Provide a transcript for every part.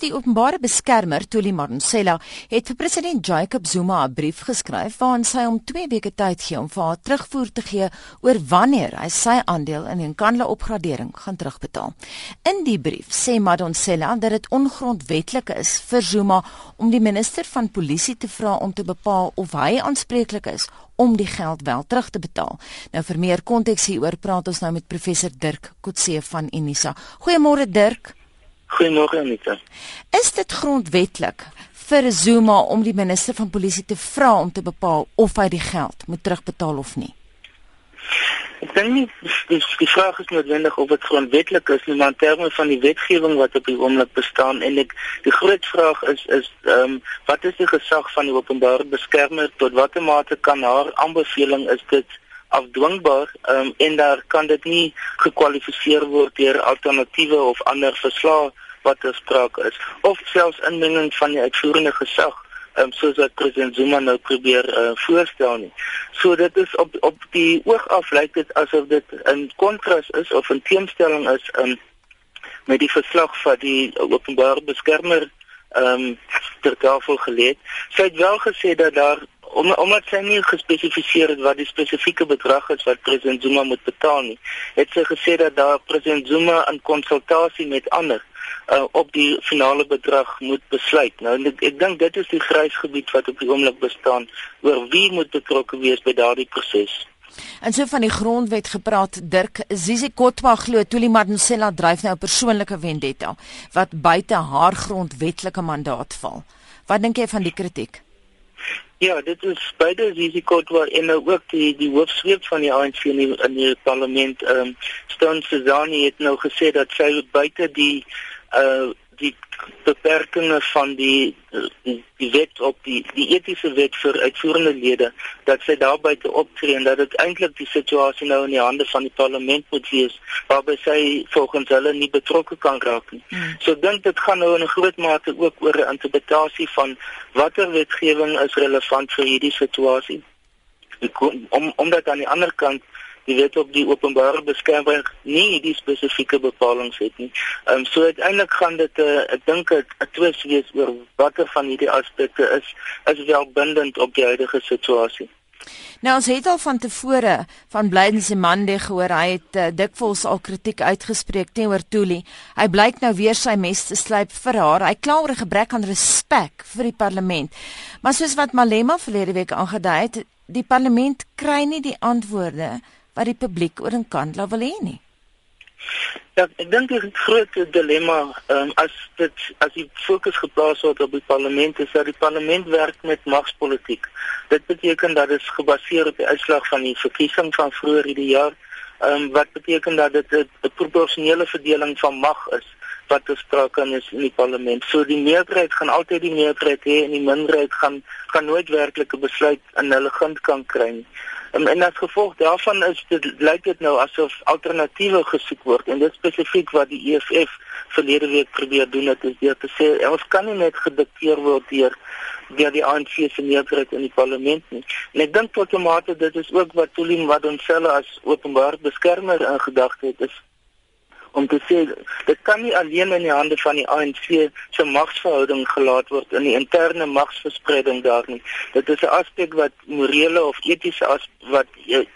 Die openbare beskermer, Tuli Madonsela, het vir president Jacob Zuma 'n brief geskryf waarin sy hom 2 weke tyd gee om vir haar terugvoer te gee oor wanneer hy sy aandeel in Nkandla opgradering gaan terugbetaal. In die brief sê Madonsela dat dit ongrondwetlik is vir Zuma om die minister van polisie te vra om te bepaal of hy aanspreeklik is om die geld wel terug te betaal. Nou vir meer konteks hieroor praat ons nou met professor Dirk Kotse van Unisa. Goeiemôre Dirk. Goeiemôre Anita. Is dit grondwetlik vir Zuma om die minister van polisie te vra om te bepaal of hy die geld moet terugbetaal of nie? Ek dink nie die, die vraag is noodwendig of dit grondwetlik is nie, maar in terme van die wetgewing wat op die oomblik bestaan en ek die groot vraag is is ehm um, wat is die gesag van die openbare beskermer tot watter mate kan haar aanbeveling is dit afdwingbaar um, en daar kan dit nie gekwalifiseer word deur alternatiewe of ander verslae wat gespreek is of selfs inmenging van die uitvoerende gesag um, soos wat president Zuma nou probeer uh, voorstel nie. So dit is op op die oog af lyk dit asof dit 'n kontras is of 'n teenstelling is in met die verslag van die openbare beskermer ehm um, ter tafel gelê. Sy het wel gesê dat daar om omdat sy nie gespesifiseer het wat die spesifieke bedrag is wat president Zuma moet betaal nie, het sy gesê dat daar president Zuma in konsultasie met ander uh, op die finale bedrag moet besluit. Nou ek, ek dink dit is die grys gebied wat op die oomblik bestaan oor wie moet betrokke wees by daardie proses. En so van die grondwet gepraat, Dirk Zizi Kotwa glo Tuli Madonsela dryf nou 'n persoonlike vendetta wat buite haar grondwetlike mandaat val. Wat dink jy van die kritiek? Ja, dit is beide risiko's en nou ook die die hoofsweep van die ANC in die, in die parlement ehm um, Stan Suzani het nou gesê dat sy buite die uh die beperkings van die die wet op die die etiese wet vir uitvoerende lede dat sy daarby te optree en dat dit eintlik die situasie nou in die hande van die parlement moet wees waarby sy volgens hulle nie betrokke kan raak nie. Hmm. So dink dit gaan nou in 'n groot mate ook oor 'n interpretasie van watter wetgewing is relevant vir hierdie situasie. Om omdat aan die ander kant jy weet op die openbare beskerming nie die spesifieke bepalinge het nie. Ehm um, so uiteindelik gaan dit 'n uh, ek dink 'n twis wees oor watter van hierdie aspekte is is wel bindend op die huidige situasie. Nou ons het al van tevore van Blydense Mande gehoor hy het uh, dikwels al kritiek uitgespreek teenoor Tuli. Hy blyk nou weer sy mes te slyp vir haar. Hy kla oor 'n gebrek aan respek vir die parlement. Maar soos wat Malema verlede week aangedui het, die parlement kry nie die antwoorde wat die publiek oor in Kandla wil hê nie. Ja, ek dink die groot dilemma um, as dit as die fokus geplaas word op die parlement is dat die parlement werk met magspolitiek. Dit beteken dat dit gebaseer op die uitslag van die verkiesing van vroeër hierdie jaar, um, wat beteken dat dit 'n proporsionele verdeling van mag is wat gesproke is in die parlement. So die meerderheid gaan altyd die meerderheid hê en die minderheid gaan gaan nooit werklike besluit in hulle gunt kan kry nie. En, en as gevolg daarvan is dit lyk dit nou asof alternatiewe gesoek word en dit spesifiek wat die EFF verlede week probeer doen het is deur te sê ons kan nie net gedikteer word deur deur die ANC se meerderheid in die parlement nie. En ek dink tot 'n mate dit is ook wat Tulim Wadonsela as openbaar beskermer in gedagte het is om te sê dit kan nie alleen in die hande van die ANC se magsverhouding gelaat word in die interne magsverspreiding daar nie. Dit is 'n aspek wat morele of etiese as wat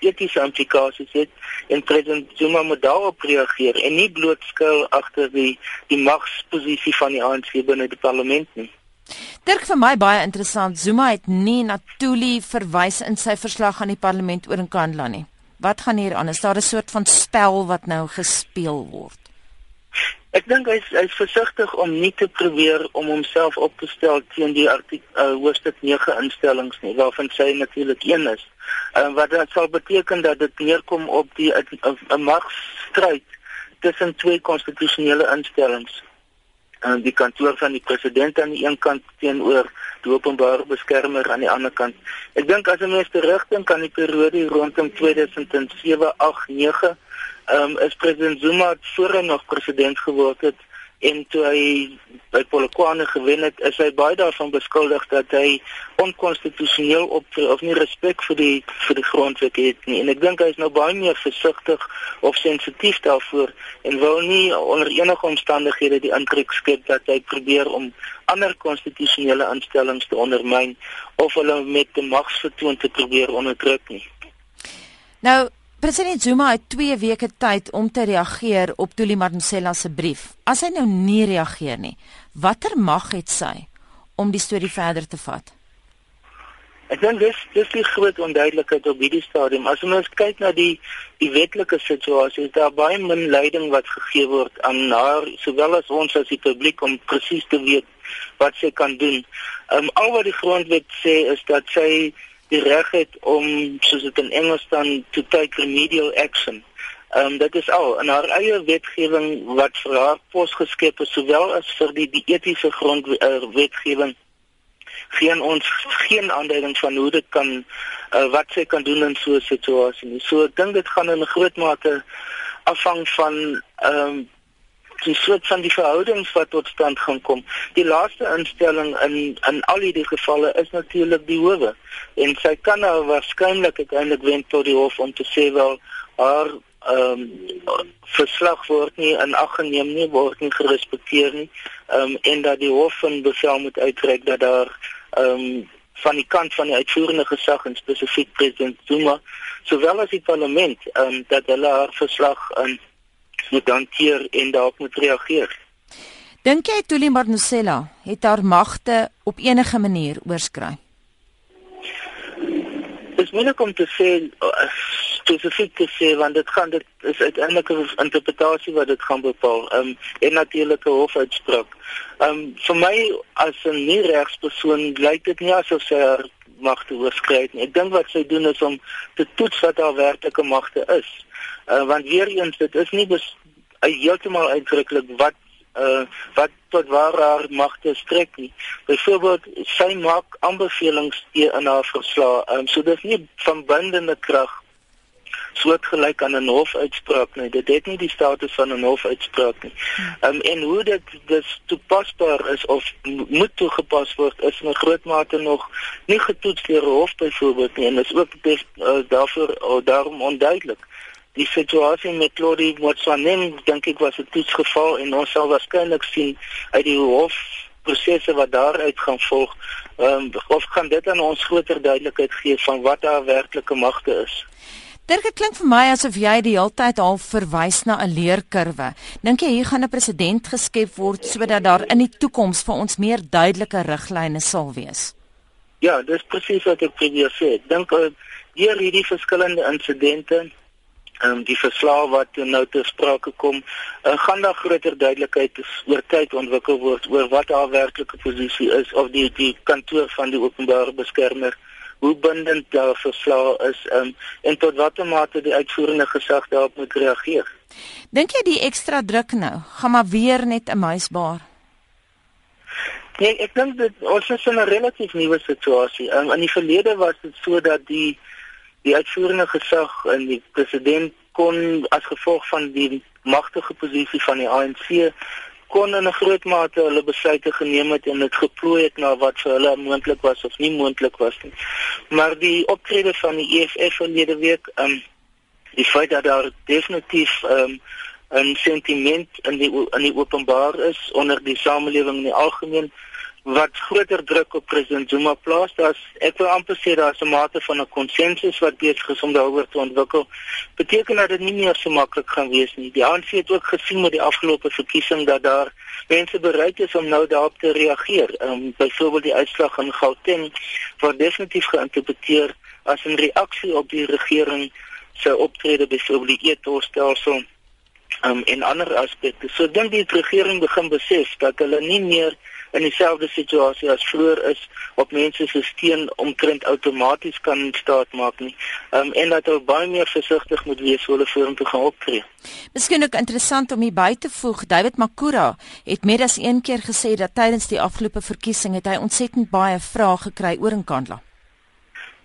etiese implikasies het en president Zuma moet daarop reageer en nie bloot skuil agter die die magsposisie van die ANC binne die parlement nie. Dirk vir my baie interessant. Zuma het nie na Tuli verwys in sy verslag aan die parlement oor in Kandla nie. Wat gaan hier aan? Is daar 'n soort van spel wat nou gespeel word? Ek dink hy's hy's versigtig om nie te probeer om homself op te stel teen die artikel uh, hoofstuk 9 instellings nie, waarvan sy natuurlik een is. En uh, wat dit sal beteken dat dit neerkom op die 'n magstryd tussen twee konstitusionele instellings aan die kantoor van die president aan die een kant teenoor die openbare beskermer aan die ander kant. Ek dink as 'n mens terugdink aan die periode rondom 2007, 8, 9, ehm um, is president Zuma voor hy nog president geword het en toe hy by Polokwane gewen het, is hy baie daarvan beskuldig dat hy onkonstitusioneel optree of nie respek vir die vir die grondwet het nie. En ek dink hy is nou baie meer versigtig of sensitief daarvoor en wil nie onder enige omstandighede die indruk skep dat hy probeer om ander konstitusionele instellings te ondermyn of hulle met die magsvertoon te probeer onderdruk nie. Nou President Zuma het 2 weke tyd om te reageer op Tuli Madonsela se brief. As hy nou nie reageer nie, watter mag het sy om die storie verder te vat? Ek dink dis dis die groot onduidelikheid op hierdie stadium. As ons kyk na die die wetlike situasie, is daar baie min leiding wat gegee word aan haar, sowel as ons as die publiek om presies te weet wat sy kan doen. Ehm um, al wat die grondwet sê is dat sy die reg het om soos dit in Engels dan to take remedial action. Ehm um, dit is al in haar eie wetgewing wat vir haar posgeskep is sowel as vir die die etiese grondwetgewing uh, geen ons geen aanduiding van hoe dit kan uh, wat sy kan doen in so 'n situasie nie. So ek dink dit gaan in 'n groot mate afhang van ehm um, die soort van die verhoudings wat tot stand gaan kom. Die laaste instelling in in al hierdie gevalle is natuurlik die howe. En sy kan nou waarskynlik uiteindelik wend tot die hof om te sê wel haar ehm um, verslag word nie in ag geneem nie, word nie gerespekteer nie. Ehm um, en dat die hof 'n bevel moet uitreik dat daar ehm um, van die kant van die uitvoerende gesag en spesifiek president Zuma sowel as die parlement ehm um, dat hulle haar verslag in moet hanteer en daarop moet reageer. Dink jy Tuli Marnusela het haar magte op enige manier oorskry? Dit is moeilik om te sê uh, spesifiek te sê want dit gaan dit is uiteindelik 'n interpretasie wat dit gaan bepaal. Ehm um, en natuurlike hofuitspraak. Ehm um, vir my as 'n nie regspersoon lyk dit nie asof sy haar magte oorskry nie. Ek dink wat sy doen is om te toets wat haar werklike magte is. Uh, want weer eens dit is nie uh, heeltemal uitdruklik wat uh, wat tot waar haar magte strek nie. Byvoorbeeld sy maak aanbevelings in haar verslag. Um, so dis nie van bindende krag soortgelyk aan 'n hofuitspraak nie. Dit het nie die status van 'n hofuitspraak nie. Um, en hoe dit dis toepasbaar is of moet toegepas word is in 'n groot mate nog nie getoets deur hof byvoorbeeld nie en is ook des, uh, daarvoor uh, daarom onduidelik die situasie met Claudie Motsoanen dink ek was 'n toetsgeval en ons sal waarskynlik sien uit die hof prosesse wat daaruit gaan volg um, of gaan dit aan ons groter duidelikheid gee van wat haar werklike magte is. Dit klink vir my asof jy die hele tyd al verwys na 'n leerkurwe. Dink jy hier gaan 'n presedent geskep word sodat daar in die toekoms vir ons meer duidelike riglyne sal wees? Ja, dis presies wat ek probeer sê. Dink uh, deur hierdie verskillende insidente um, die verslag wat nou ter sprake kom, uh, gaan daar groter duidelikheid oor tyd ontwikkel word oor wat haar werklike posisie is of die die kantoor van die openbare beskermer hoe bindend daar verslag is um, en tot watter mate die uitvoerende gesag daarop moet reageer. Dink jy die ekstra druk nou gaan maar weer net 'n muisbaar? Nee, ek dink dit ons is in 'n relatief nuwe situasie. Um, in die verlede was dit so dat die die uitvoerende gesag en die president kon as gevolg van die magtige posisie van die ANC kon in 'n groot mate hulle besluite geneem het en dit geplooi het na wat vir hulle moontlik was of nie moontlik was nie. Maar die optrede van die EFF verlede week, ehm um, die feit dat daar definitief ehm um, 'n sentiment in die in die openbaar is onder die samelewing in die algemeen wat groter druk op president Zuma plaas. Daar's ek wil amper sê daar's 'n mate van 'n konsensus wat besig is om daaroor te ontwikkel. Beteken dat dit nie meer so maklik gaan wees nie. Die ANC het ook gesien met die afgelope verkiesing dat daar mense bereid is om nou daarop te reageer. Ehm um, byvoorbeeld die uitslag in Gauteng word definitief geïnterpreteer as 'n reaksie op die regering se optrede byvoorbeeld die etoostelsel um, en ander aspekte. So dink die regering begin besef dat hulle nie meer in dieselfde situasie as vroeër is op mense se steun omtrent outomaties kan staat maak nie. Um, en dat hulle baie meer versigtig moet wees hoe hulle vorentoe gaan optree. Miskien ook interessant om hier by te voeg, David Makura het met as een keer gesê dat tydens die afgelope verkiesing het hy ontsettend baie vrae gekry oor Nkandla.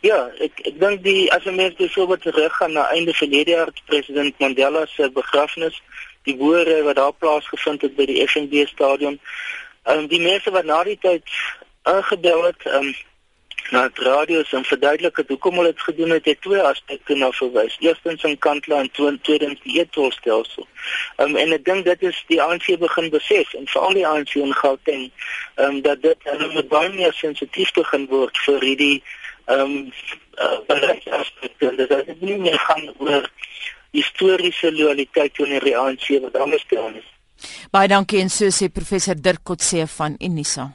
Ja, ek ek dink die as 'n mens byvoorbeeld teruggaan na einde verlede jaar president Mandela se begrafnis, die boere wat daar plaasgevind het by die FNB stadion. Ehm um, die mense wat na die tyd ingebel het, ehm um, na die radio's en verduidelik het hoekom hulle dit gedoen het, het twee aspekte na verwys. Eerstens in Kantla en tweedens die etolstelsel. Ehm um, en ek dink dit is die ANC begin besef en veral die ANC in Gauteng, ehm um, dat dit hulle moet baie meer sensitief begin word vir hierdie ehm um, uh, beleidsaspekte. Dit is nie meer gaan oor historiese loyaliteit teenoor die ANC wat anders staan is. Baie dankie en so sê professor Dirk Kotse van Unisa.